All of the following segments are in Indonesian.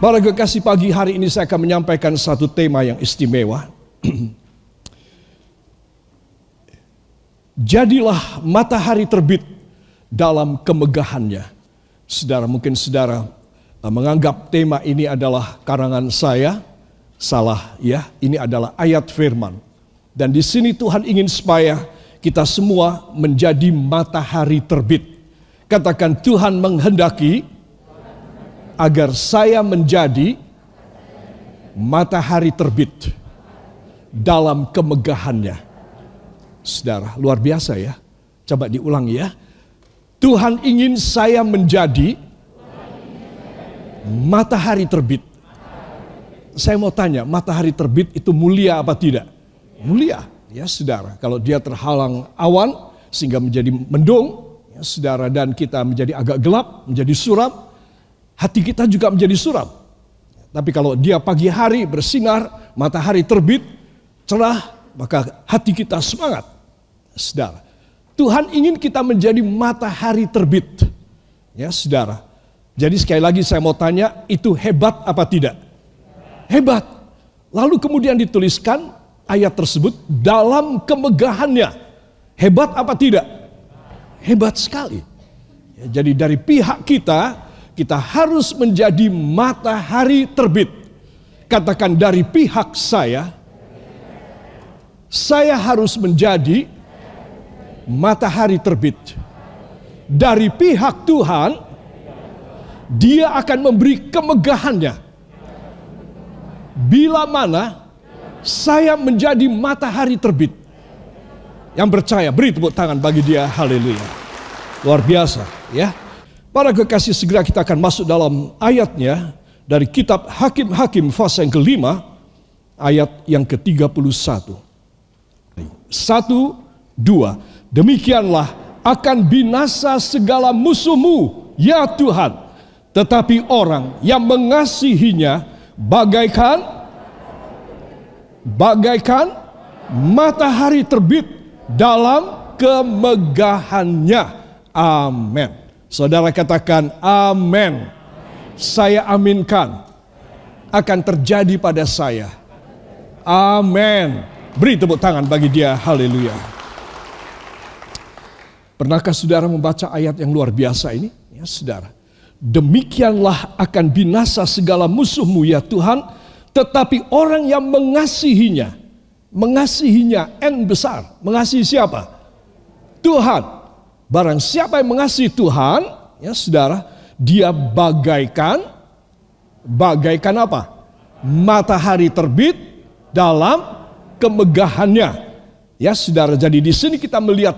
Para kekasih pagi hari ini saya akan menyampaikan satu tema yang istimewa. Jadilah matahari terbit dalam kemegahannya. Saudara, mungkin saudara uh, menganggap tema ini adalah karangan saya. Salah ya, ini adalah ayat firman. Dan di sini Tuhan ingin supaya kita semua menjadi matahari terbit. Katakan Tuhan menghendaki agar saya menjadi matahari terbit dalam kemegahannya. Saudara, luar biasa ya. Coba diulang ya. Tuhan ingin saya menjadi matahari terbit. Saya mau tanya, matahari terbit itu mulia apa tidak? Mulia, ya saudara. Kalau dia terhalang awan sehingga menjadi mendung, ya saudara, dan kita menjadi agak gelap, menjadi suram, hati kita juga menjadi suram. Tapi kalau dia pagi hari bersinar, matahari terbit, cerah, maka hati kita semangat. Saudara, Tuhan ingin kita menjadi matahari terbit. Ya, saudara. Jadi sekali lagi saya mau tanya, itu hebat apa tidak? Hebat. Lalu kemudian dituliskan ayat tersebut dalam kemegahannya. Hebat apa tidak? Hebat sekali. Ya, jadi dari pihak kita, kita harus menjadi matahari terbit. Katakan dari pihak saya, saya harus menjadi matahari terbit. Dari pihak Tuhan, Dia akan memberi kemegahannya. Bila mana saya menjadi matahari terbit. Yang percaya, beri tepuk tangan bagi dia. Haleluya. Luar biasa, ya. Para kekasih segera kita akan masuk dalam ayatnya dari kitab Hakim-Hakim pasal yang kelima ayat yang ke-31. Satu, dua. Demikianlah akan binasa segala musuhmu, ya Tuhan. Tetapi orang yang mengasihinya bagaikan bagaikan matahari terbit dalam kemegahannya. Amin. Saudara katakan amin. Saya aminkan akan terjadi pada saya. Amin. Beri tepuk tangan bagi dia. Haleluya. Pernahkah saudara membaca ayat yang luar biasa ini? Ya saudara. Demikianlah akan binasa segala musuhmu ya Tuhan. Tetapi orang yang mengasihinya. Mengasihinya N besar. Mengasihi siapa? Tuhan Barang siapa yang mengasihi Tuhan, ya saudara, dia bagaikan, bagaikan apa? Matahari terbit dalam kemegahannya. Ya saudara, jadi di sini kita melihat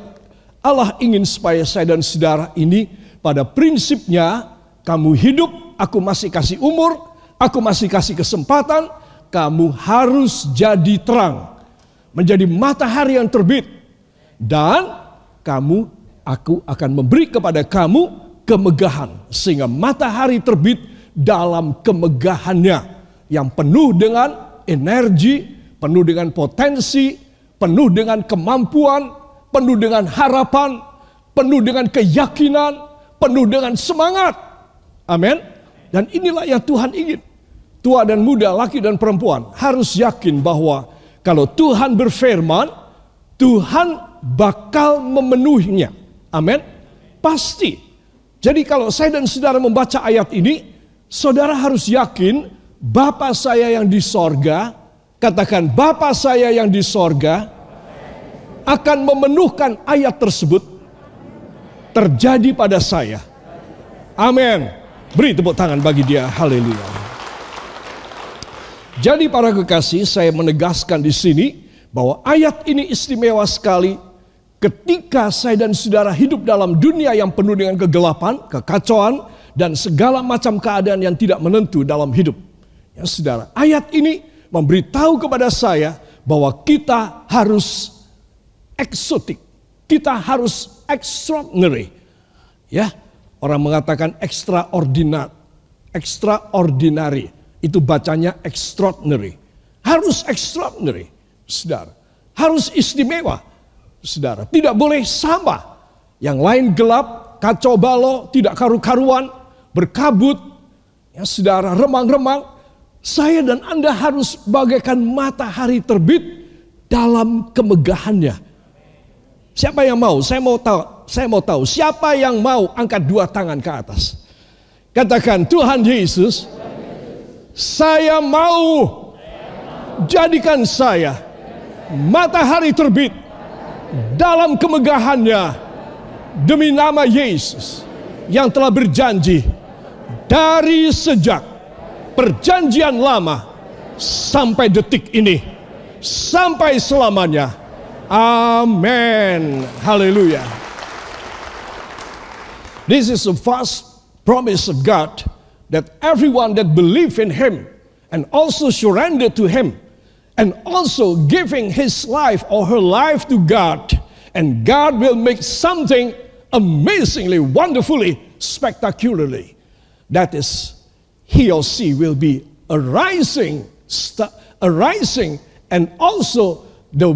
Allah ingin supaya saya dan saudara ini pada prinsipnya kamu hidup, aku masih kasih umur, aku masih kasih kesempatan, kamu harus jadi terang. Menjadi matahari yang terbit. Dan kamu aku akan memberi kepada kamu kemegahan sehingga matahari terbit dalam kemegahannya yang penuh dengan energi, penuh dengan potensi, penuh dengan kemampuan, penuh dengan harapan, penuh dengan keyakinan, penuh dengan semangat. Amin. Dan inilah yang Tuhan ingin. Tua dan muda, laki dan perempuan harus yakin bahwa kalau Tuhan berfirman, Tuhan bakal memenuhinya. Amin. Pasti. Jadi kalau saya dan saudara membaca ayat ini, saudara harus yakin Bapa saya yang di sorga, katakan Bapa saya yang di sorga, akan memenuhkan ayat tersebut terjadi pada saya. Amin. Beri tepuk tangan bagi dia. Haleluya. Jadi para kekasih, saya menegaskan di sini bahwa ayat ini istimewa sekali Ketika saya dan saudara hidup dalam dunia yang penuh dengan kegelapan, kekacauan, dan segala macam keadaan yang tidak menentu dalam hidup. Ya saudara, ayat ini memberitahu kepada saya bahwa kita harus eksotik. Kita harus extraordinary. Ya, orang mengatakan extraordinary. Extraordinary. Itu bacanya extraordinary. Harus extraordinary. Saudara, harus istimewa saudara. Tidak boleh sama. Yang lain gelap, kacau balau, tidak karu-karuan, berkabut. Ya, saudara, remang-remang, saya dan Anda harus bagaikan matahari terbit dalam kemegahannya. Siapa yang mau? Saya mau tahu. Saya mau tahu siapa yang mau angkat dua tangan ke atas. Katakan Tuhan Yesus, saya mau jadikan saya matahari terbit dalam kemegahannya demi nama Yesus yang telah berjanji dari sejak perjanjian lama sampai detik ini sampai selamanya. Amin. Haleluya. This is the first promise of God that everyone that believe in him and also surrender to him and also giving his life or her life to God and God will make something amazingly wonderfully spectacularly that is he or she will be arising, arising, and also the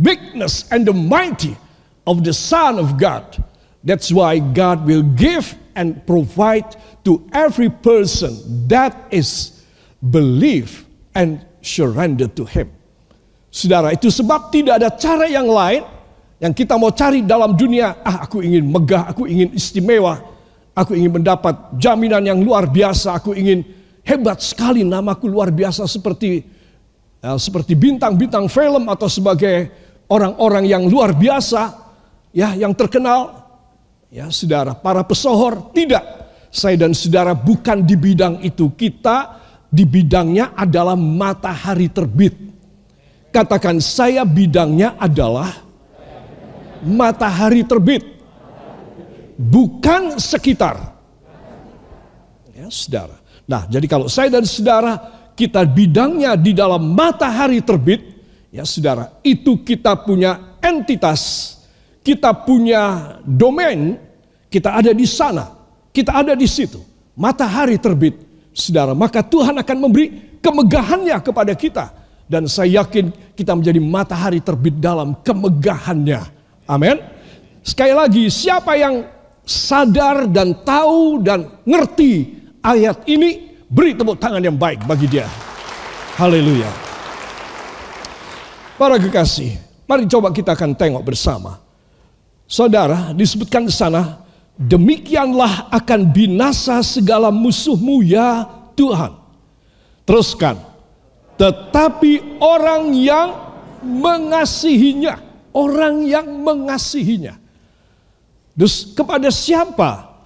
bigness and the mighty of the Son of God. That's why God will give and provide to every person that is belief and surrender to Him. Saudara, itu sebab tidak ada cara yang lain yang kita mau cari dalam dunia. Ah, aku ingin megah, aku ingin istimewa, Aku ingin mendapat jaminan yang luar biasa. Aku ingin hebat sekali namaku luar biasa seperti uh, seperti bintang-bintang film atau sebagai orang-orang yang luar biasa ya yang terkenal ya saudara para pesohor tidak saya dan saudara bukan di bidang itu kita di bidangnya adalah matahari terbit katakan saya bidangnya adalah matahari terbit bukan sekitar. Ya, saudara. Nah, jadi kalau saya dan saudara kita bidangnya di dalam matahari terbit, ya saudara, itu kita punya entitas, kita punya domain, kita ada di sana, kita ada di situ. Matahari terbit, saudara, maka Tuhan akan memberi kemegahannya kepada kita. Dan saya yakin kita menjadi matahari terbit dalam kemegahannya. Amin. Sekali lagi, siapa yang sadar dan tahu dan ngerti ayat ini, beri tepuk tangan yang baik bagi dia. Haleluya. Para kekasih, mari coba kita akan tengok bersama. Saudara, disebutkan di sana, demikianlah akan binasa segala musuhmu ya Tuhan. Teruskan, tetapi orang yang mengasihinya, orang yang mengasihinya Terus kepada siapa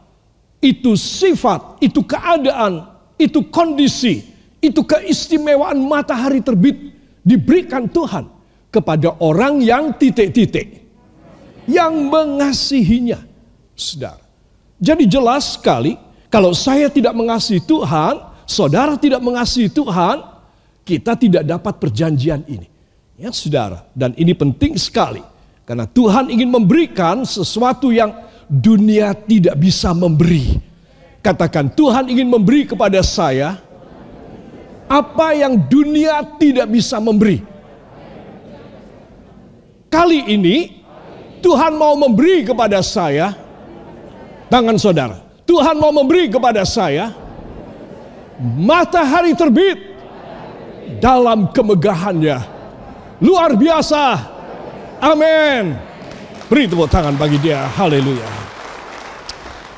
itu sifat, itu keadaan, itu kondisi, itu keistimewaan matahari terbit diberikan Tuhan kepada orang yang titik-titik yang mengasihinya. Saudara. Jadi jelas sekali kalau saya tidak mengasihi Tuhan, saudara tidak mengasihi Tuhan, kita tidak dapat perjanjian ini. Ya, saudara, dan ini penting sekali karena Tuhan ingin memberikan sesuatu yang dunia tidak bisa memberi. Katakan, Tuhan ingin memberi kepada saya apa yang dunia tidak bisa memberi. Kali ini Tuhan mau memberi kepada saya tangan saudara. Tuhan mau memberi kepada saya matahari terbit dalam kemegahannya. Luar biasa Amin. Beri tepuk tangan bagi dia. Haleluya.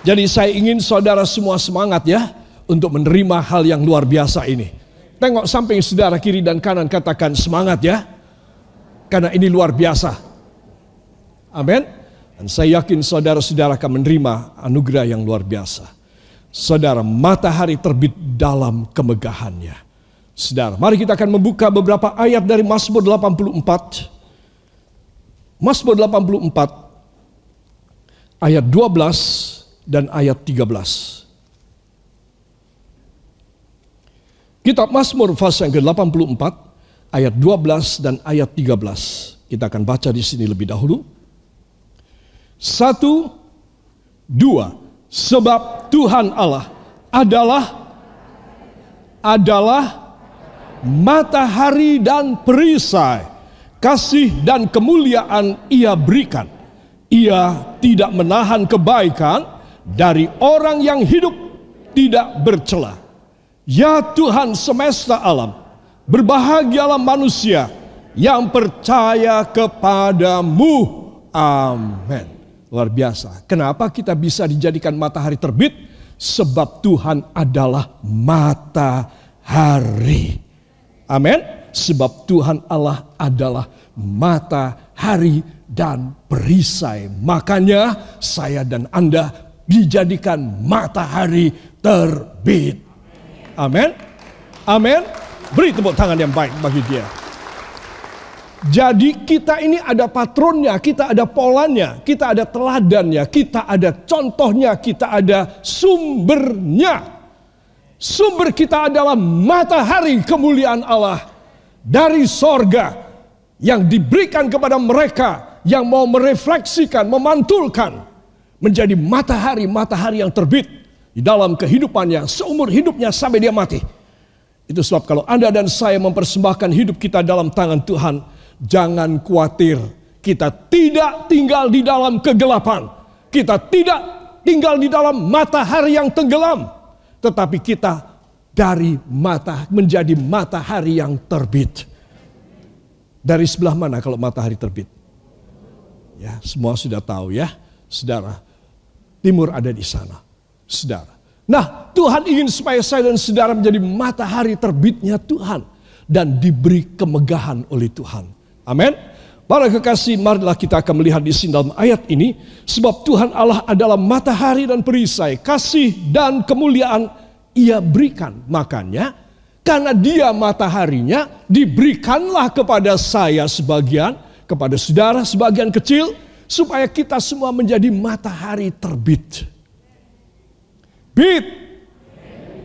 Jadi saya ingin saudara semua semangat ya untuk menerima hal yang luar biasa ini. Tengok samping saudara kiri dan kanan katakan semangat ya. Karena ini luar biasa. Amin. Dan saya yakin saudara-saudara akan menerima anugerah yang luar biasa. Saudara, matahari terbit dalam kemegahannya. Saudara, mari kita akan membuka beberapa ayat dari Mazmur 84 Mazmur 84 ayat 12 dan ayat 13. Kitab Mazmur pasal yang ke-84 ayat 12 dan ayat 13. Kita akan baca di sini lebih dahulu. Satu, dua. Sebab Tuhan Allah adalah adalah matahari dan perisai kasih dan kemuliaan ia berikan. Ia tidak menahan kebaikan dari orang yang hidup tidak bercela. Ya Tuhan semesta alam, berbahagialah manusia yang percaya kepadamu. Amin. Luar biasa. Kenapa kita bisa dijadikan matahari terbit? Sebab Tuhan adalah matahari. Amin. Sebab Tuhan Allah adalah matahari dan perisai. Makanya saya dan Anda dijadikan matahari terbit. Amin. Amin. Beri tepuk tangan yang baik bagi dia. Jadi kita ini ada patronnya, kita ada polanya, kita ada teladannya, kita ada contohnya, kita ada sumbernya. Sumber kita adalah matahari kemuliaan Allah dari sorga yang diberikan kepada mereka yang mau merefleksikan, memantulkan menjadi matahari-matahari yang terbit di dalam kehidupannya seumur hidupnya sampai dia mati. Itu sebab kalau Anda dan saya mempersembahkan hidup kita dalam tangan Tuhan, Jangan khawatir, kita tidak tinggal di dalam kegelapan. Kita tidak tinggal di dalam matahari yang tenggelam. Tetapi kita dari mata menjadi matahari yang terbit. Dari sebelah mana kalau matahari terbit? Ya, semua sudah tahu ya, saudara. Timur ada di sana, saudara. Nah, Tuhan ingin supaya saya dan saudara menjadi matahari terbitnya Tuhan dan diberi kemegahan oleh Tuhan. Amin. Para kekasih, marilah kita akan melihat di sini dalam ayat ini. Sebab Tuhan Allah adalah matahari dan perisai. Kasih dan kemuliaan ia berikan. Makanya, karena dia mataharinya, diberikanlah kepada saya sebagian, kepada saudara sebagian kecil, supaya kita semua menjadi matahari terbit. Bit,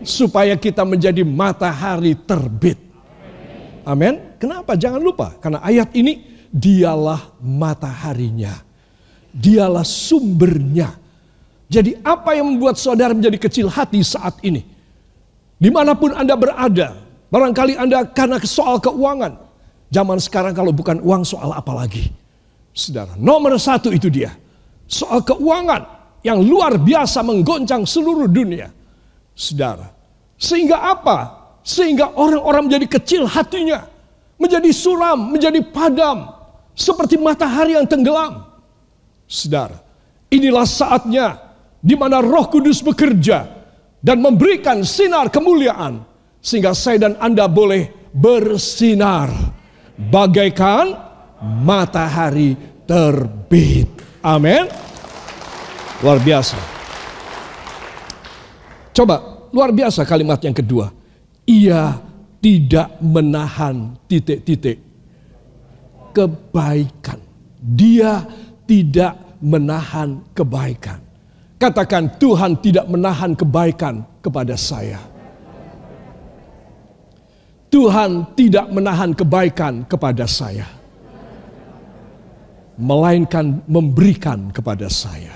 supaya kita menjadi matahari terbit. Amin. Kenapa? Jangan lupa. Karena ayat ini dialah mataharinya. Dialah sumbernya. Jadi apa yang membuat saudara menjadi kecil hati saat ini? Di mana pun Anda berada. Barangkali Anda karena soal keuangan. Zaman sekarang kalau bukan uang soal apa lagi? Saudara, nomor satu itu dia. Soal keuangan yang luar biasa menggoncang seluruh dunia. Saudara, sehingga apa? Sehingga orang-orang menjadi kecil hatinya menjadi suram, menjadi padam, seperti matahari yang tenggelam. Saudara, inilah saatnya di mana Roh Kudus bekerja dan memberikan sinar kemuliaan sehingga saya dan Anda boleh bersinar bagaikan matahari terbit. Amin. Luar biasa. Coba, luar biasa kalimat yang kedua. Ia tidak menahan titik-titik kebaikan. Dia tidak menahan kebaikan. Katakan Tuhan tidak menahan kebaikan kepada saya. Tuhan tidak menahan kebaikan kepada saya. Melainkan memberikan kepada saya.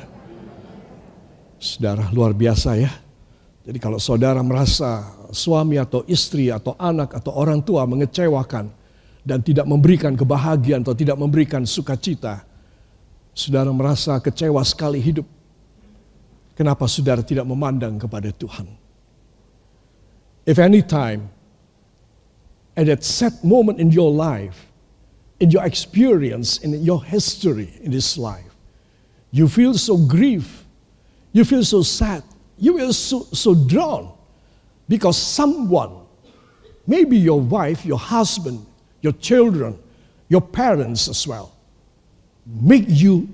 Saudara luar biasa ya. Jadi kalau saudara merasa suami atau istri atau anak atau orang tua mengecewakan dan tidak memberikan kebahagiaan atau tidak memberikan sukacita, saudara merasa kecewa sekali hidup. Kenapa saudara tidak memandang kepada Tuhan? If any time, at that set moment in your life, in your experience, in your history in this life, you feel so grief, you feel so sad, you feel so, so drawn because someone, maybe your wife, your husband, your children, your parents as well, make you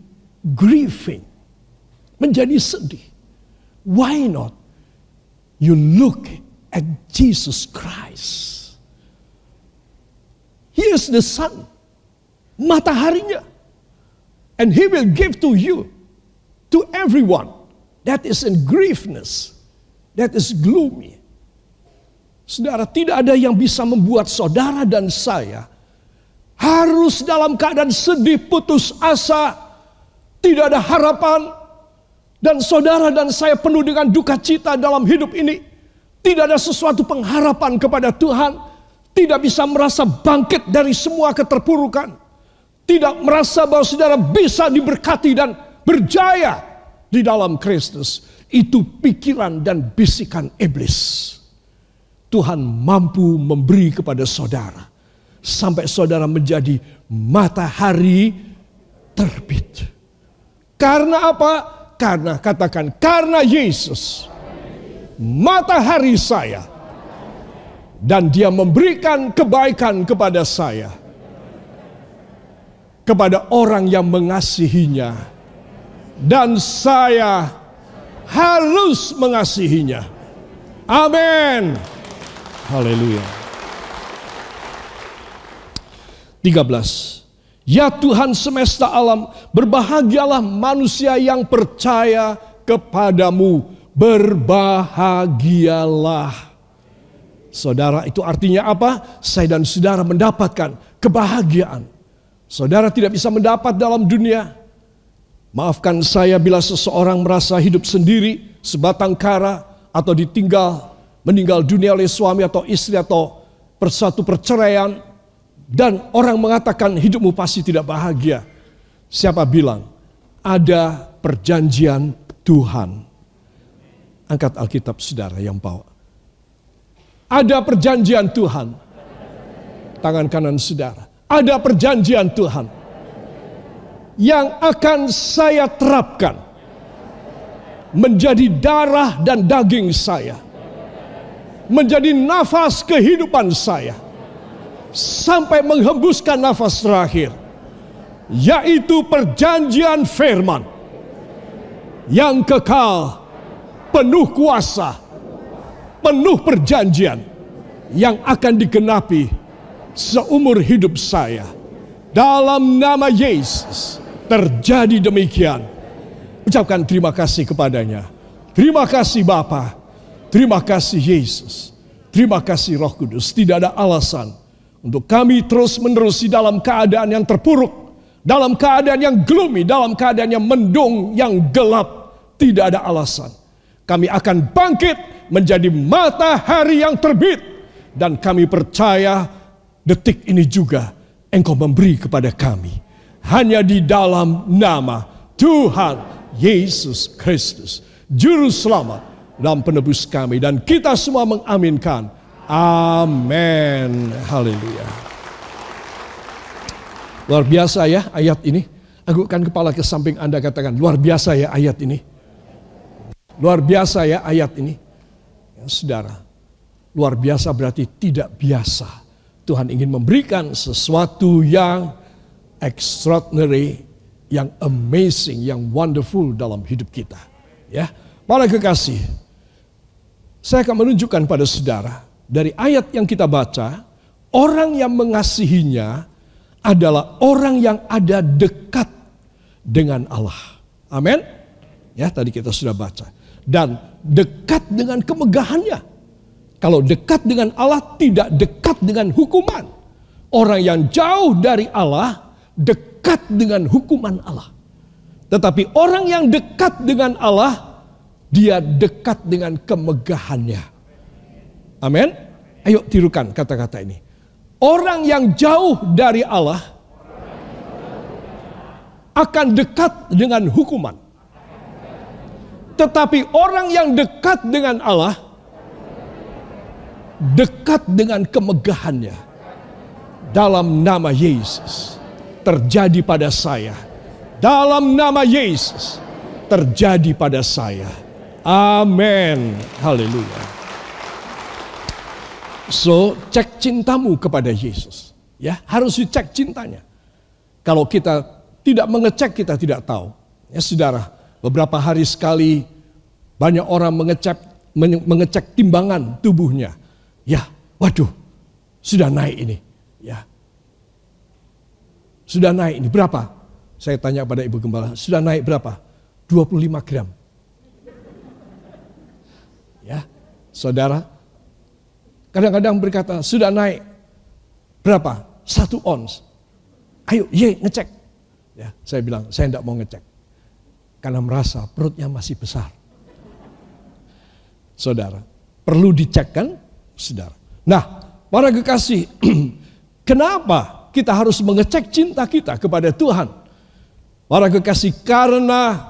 grieving, menjadi sedih. Why not? You look at Jesus Christ. He is the sun, mataharinya. And he will give to you, to everyone that is in griefness, that is gloomy, Saudara, tidak ada yang bisa membuat saudara dan saya harus dalam keadaan sedih, putus asa, tidak ada harapan, dan saudara dan saya penuh dengan duka cita dalam hidup ini. Tidak ada sesuatu pengharapan kepada Tuhan, tidak bisa merasa bangkit dari semua keterpurukan, tidak merasa bahwa saudara bisa diberkati dan berjaya di dalam Kristus. itu pikiran dan bisikan iblis. Tuhan mampu memberi kepada saudara sampai saudara menjadi matahari terbit. Karena apa? Karena katakan karena Yesus matahari saya dan dia memberikan kebaikan kepada saya kepada orang yang mengasihinya dan saya harus mengasihinya. Amin. Haleluya. 13. Ya Tuhan semesta alam, berbahagialah manusia yang percaya kepadamu. Berbahagialah. Saudara, itu artinya apa? Saya dan saudara mendapatkan kebahagiaan. Saudara tidak bisa mendapat dalam dunia. Maafkan saya bila seseorang merasa hidup sendiri, sebatang kara, atau ditinggal meninggal dunia oleh suami atau istri atau persatu perceraian dan orang mengatakan hidupmu pasti tidak bahagia. Siapa bilang ada perjanjian Tuhan? Angkat Alkitab saudara yang bawa. Ada perjanjian Tuhan. Tangan kanan saudara. Ada perjanjian Tuhan. Yang akan saya terapkan. Menjadi darah dan daging saya menjadi nafas kehidupan saya. Sampai menghembuskan nafas terakhir yaitu perjanjian firman yang kekal penuh kuasa penuh perjanjian yang akan digenapi seumur hidup saya. Dalam nama Yesus terjadi demikian. Ucapkan terima kasih kepadanya. Terima kasih Bapak Terima kasih Yesus. Terima kasih Roh Kudus. Tidak ada alasan untuk kami terus menerus di dalam keadaan yang terpuruk, dalam keadaan yang gloomy, dalam keadaan yang mendung, yang gelap. Tidak ada alasan. Kami akan bangkit menjadi matahari yang terbit. Dan kami percaya detik ini juga engkau memberi kepada kami. Hanya di dalam nama Tuhan Yesus Kristus. Juru selamat dan penebus kami. Dan kita semua mengaminkan. Amin. Haleluya. Luar biasa ya ayat ini. Agukkan kepala ke samping Anda katakan, luar biasa ya ayat ini. Luar biasa ya ayat ini. Ya, saudara, luar biasa berarti tidak biasa. Tuhan ingin memberikan sesuatu yang extraordinary, yang amazing, yang wonderful dalam hidup kita. Ya, para kekasih, saya akan menunjukkan pada saudara dari ayat yang kita baca, orang yang mengasihinya adalah orang yang ada dekat dengan Allah. Amin. Ya, tadi kita sudah baca. Dan dekat dengan kemegahannya. Kalau dekat dengan Allah tidak dekat dengan hukuman. Orang yang jauh dari Allah dekat dengan hukuman Allah. Tetapi orang yang dekat dengan Allah dia dekat dengan kemegahannya. Amin. Ayo tirukan kata-kata ini. Orang yang jauh dari Allah akan dekat dengan hukuman. Tetapi orang yang dekat dengan Allah dekat dengan kemegahannya. Dalam nama Yesus terjadi pada saya. Dalam nama Yesus terjadi pada saya Amin. Haleluya. So, cek cintamu kepada Yesus. Ya, harus dicek cintanya. Kalau kita tidak mengecek, kita tidak tahu. Ya, saudara, beberapa hari sekali banyak orang mengecek mengecek timbangan tubuhnya. Ya, waduh, sudah naik ini. Ya. Sudah naik ini berapa? Saya tanya pada Ibu Gembala, sudah naik berapa? 25 gram. Ya, saudara, kadang-kadang berkata sudah naik berapa? Satu ons. Ayo, ye ngecek. Ya, saya bilang saya tidak mau ngecek karena merasa perutnya masih besar. Saudara, perlu dicek kan, saudara. Nah, para kekasih, kenapa kita harus mengecek cinta kita kepada Tuhan? Para kekasih, karena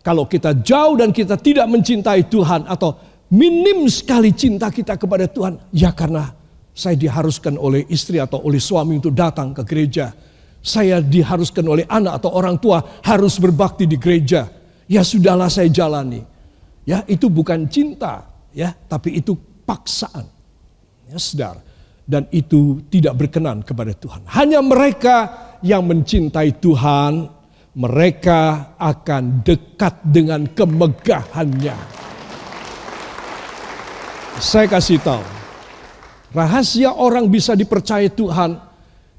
Kalau kita jauh dan kita tidak mencintai Tuhan atau minim sekali cinta kita kepada Tuhan, ya karena saya diharuskan oleh istri atau oleh suami untuk datang ke gereja. Saya diharuskan oleh anak atau orang tua harus berbakti di gereja. Ya sudahlah saya jalani. Ya itu bukan cinta, ya, tapi itu paksaan. Ya, saudara. Dan itu tidak berkenan kepada Tuhan. Hanya mereka yang mencintai Tuhan, mereka akan dekat dengan kemegahannya. Saya kasih tahu, rahasia orang bisa dipercaya Tuhan,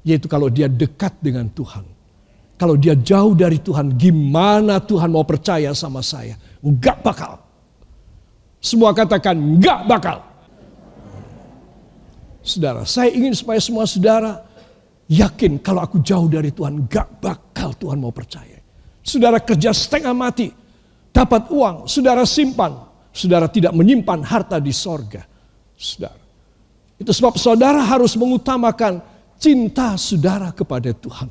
yaitu kalau dia dekat dengan Tuhan. Kalau dia jauh dari Tuhan, gimana Tuhan mau percaya sama saya? Enggak bakal. Semua katakan enggak bakal. Saudara, saya ingin supaya semua saudara yakin kalau aku jauh dari Tuhan, gak bakal Tuhan mau percaya. Saudara kerja setengah mati, dapat uang, saudara simpan, saudara tidak menyimpan harta di sorga. Saudara. Itu sebab saudara harus mengutamakan cinta saudara kepada Tuhan.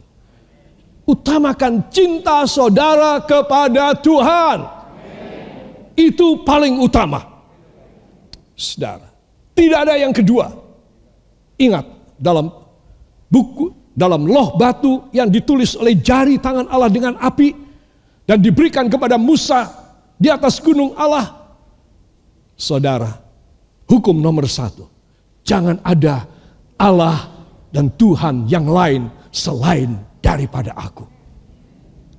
Utamakan cinta saudara kepada Tuhan. Itu paling utama. Saudara, tidak ada yang kedua. Ingat, dalam buku dalam loh batu yang ditulis oleh jari tangan Allah dengan api dan diberikan kepada Musa di atas gunung Allah. Saudara, hukum nomor satu, jangan ada Allah dan Tuhan yang lain selain daripada aku.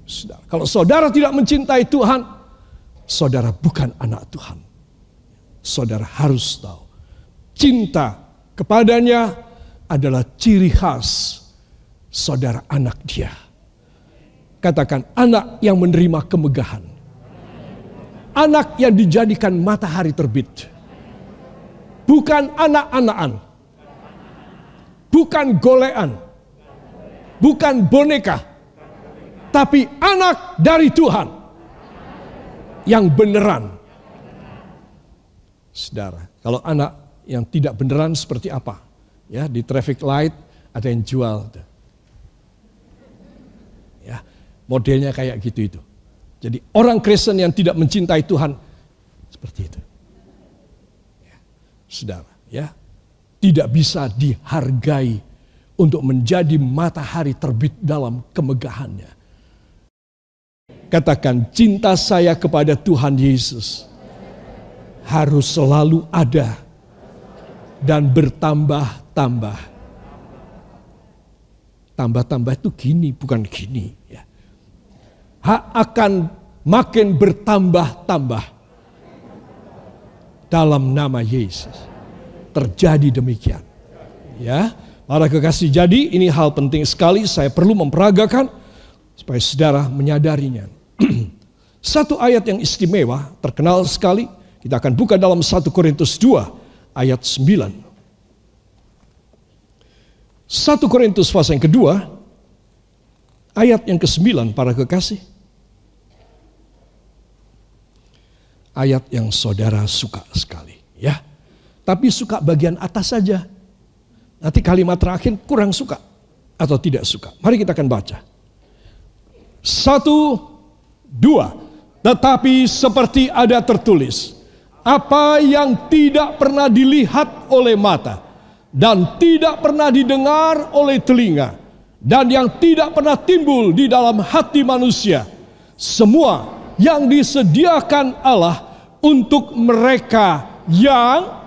Saudara, kalau saudara tidak mencintai Tuhan, saudara bukan anak Tuhan. Saudara harus tahu, cinta kepadanya adalah ciri khas saudara anak dia. Katakan anak yang menerima kemegahan. Anak yang dijadikan matahari terbit. Bukan anak-anakan. Bukan golean. Bukan boneka. Tapi anak dari Tuhan. Yang beneran. Saudara, kalau anak yang tidak beneran seperti apa? Ya, di traffic light ada yang jual. Ya, modelnya kayak gitu itu. Jadi orang Kristen yang tidak mencintai Tuhan seperti itu. Ya, saudara, ya tidak bisa dihargai untuk menjadi matahari terbit dalam kemegahannya. Katakan cinta saya kepada Tuhan Yesus harus selalu ada dan bertambah-tambah. Tambah-tambah itu gini, bukan gini. Ya. Akan makin bertambah-tambah dalam nama Yesus. Terjadi demikian. Ya, para kekasih jadi ini hal penting sekali saya perlu memperagakan supaya saudara menyadarinya. Satu ayat yang istimewa, terkenal sekali, kita akan buka dalam 1 Korintus 2 ayat 9. 1 Korintus pasal yang kedua, ayat yang ke-9 para kekasih. Ayat yang saudara suka sekali, ya. Tapi suka bagian atas saja. Nanti kalimat terakhir kurang suka atau tidak suka. Mari kita akan baca. Satu, dua. Tetapi seperti ada tertulis, apa yang tidak pernah dilihat oleh mata dan tidak pernah didengar oleh telinga dan yang tidak pernah timbul di dalam hati manusia semua yang disediakan Allah untuk mereka yang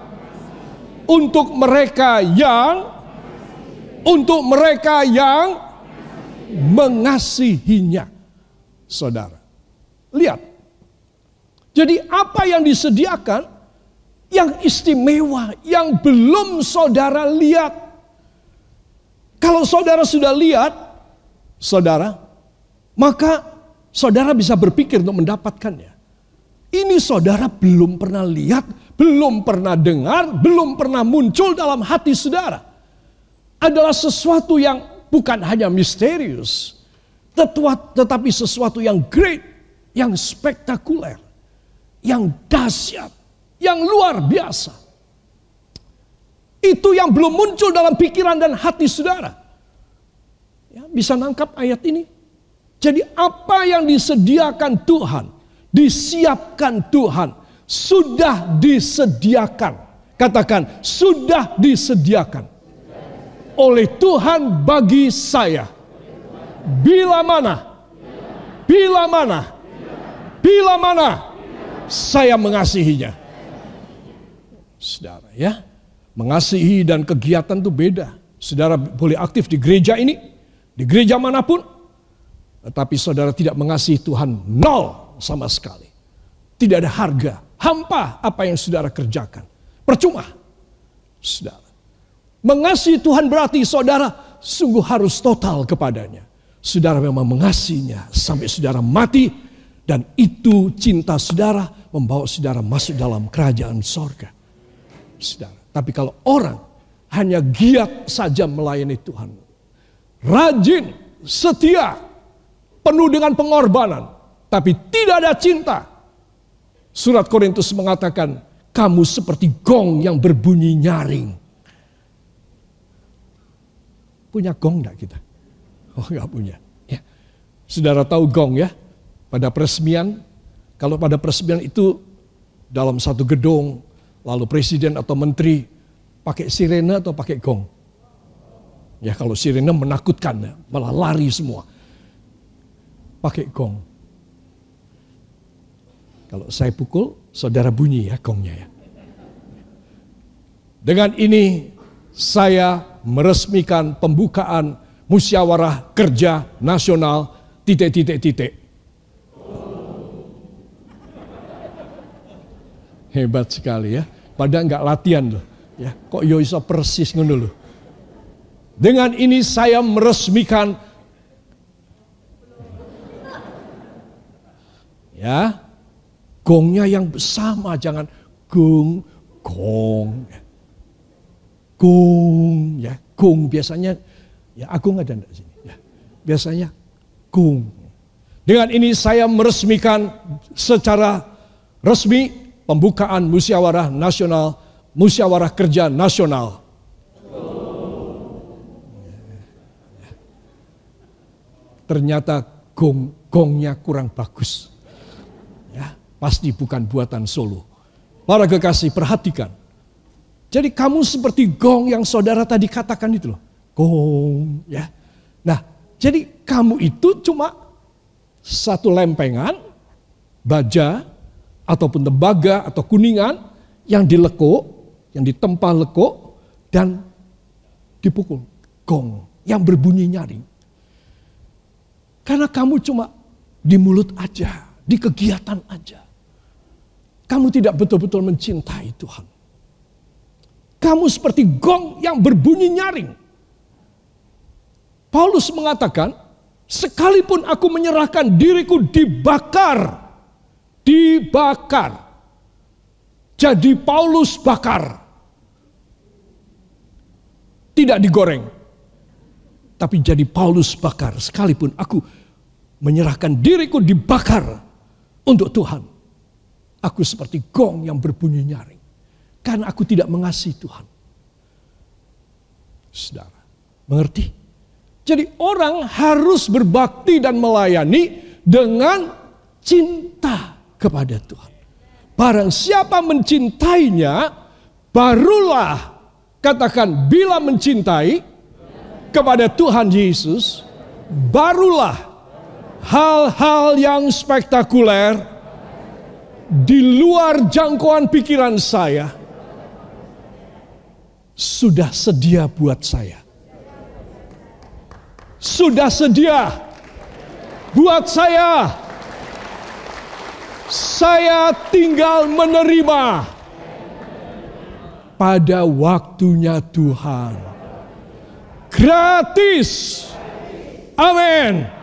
untuk mereka yang untuk mereka yang mengasihinya saudara lihat jadi apa yang disediakan yang istimewa, yang belum saudara lihat. Kalau saudara sudah lihat, saudara, maka saudara bisa berpikir untuk mendapatkannya. Ini saudara belum pernah lihat, belum pernah dengar, belum pernah muncul dalam hati saudara. Adalah sesuatu yang bukan hanya misterius, tetapi sesuatu yang great, yang spektakuler yang dahsyat, yang luar biasa. Itu yang belum muncul dalam pikiran dan hati saudara. Ya, bisa nangkap ayat ini? Jadi apa yang disediakan Tuhan disiapkan Tuhan, sudah disediakan. Katakan, sudah disediakan oleh Tuhan bagi saya. Bila mana, bila mana, bila mana saya mengasihinya. Saudara ya, mengasihi dan kegiatan itu beda. Saudara boleh aktif di gereja ini, di gereja mana pun, tetapi saudara tidak mengasihi Tuhan nol sama sekali. Tidak ada harga, hampa apa yang saudara kerjakan. Percuma. Saudara. Mengasihi Tuhan berarti saudara sungguh harus total kepadanya. Saudara memang mengasihinya sampai saudara mati dan itu cinta saudara membawa saudara masuk dalam kerajaan sorga. Saudara. Tapi kalau orang hanya giat saja melayani Tuhan. Rajin, setia, penuh dengan pengorbanan, tapi tidak ada cinta. Surat Korintus mengatakan, kamu seperti gong yang berbunyi nyaring. Punya gong enggak kita? Oh enggak punya. Ya. Saudara tahu gong ya? Pada peresmian, kalau pada peresmian itu dalam satu gedung, lalu presiden atau menteri Pakai sirene atau pakai gong? Ya kalau sirene menakutkan, malah lari semua. Pakai gong. Kalau saya pukul, saudara bunyi ya gongnya ya. Dengan ini saya meresmikan pembukaan musyawarah kerja nasional titik-titik-titik. Hebat sekali ya. Padahal nggak latihan loh. Ya, kok yo iso persis ngono lho. Dengan ini saya meresmikan ya. Gongnya yang sama jangan gong gong. Gong ya. Gong biasanya ya agung ada di sini? Ya. Biasanya gong. Dengan ini saya meresmikan secara resmi pembukaan musyawarah nasional musyawarah kerja nasional. Ternyata gong gongnya kurang bagus. Pasti bukan buatan Solo. Para kekasih perhatikan. Jadi kamu seperti gong yang saudara tadi katakan itu loh. Gong ya. Nah, jadi kamu itu cuma satu lempengan, baja, ataupun tembaga atau kuningan yang dilekuk yang ditempa lekuk dan dipukul gong yang berbunyi nyaring. Karena kamu cuma di mulut aja, di kegiatan aja. Kamu tidak betul-betul mencintai Tuhan. Kamu seperti gong yang berbunyi nyaring. Paulus mengatakan, sekalipun aku menyerahkan diriku dibakar, dibakar. Jadi Paulus bakar. Tidak digoreng. Tapi jadi Paulus bakar. Sekalipun aku menyerahkan diriku dibakar untuk Tuhan. Aku seperti gong yang berbunyi nyaring. Karena aku tidak mengasihi Tuhan. Saudara, mengerti? Jadi orang harus berbakti dan melayani dengan cinta kepada Tuhan. Barang siapa mencintainya, barulah Katakan bila mencintai kepada Tuhan Yesus, barulah hal-hal yang spektakuler di luar jangkauan pikiran saya sudah sedia buat saya. Sudah sedia buat saya. Saya tinggal menerima pada waktunya Tuhan. Gratis. Amin.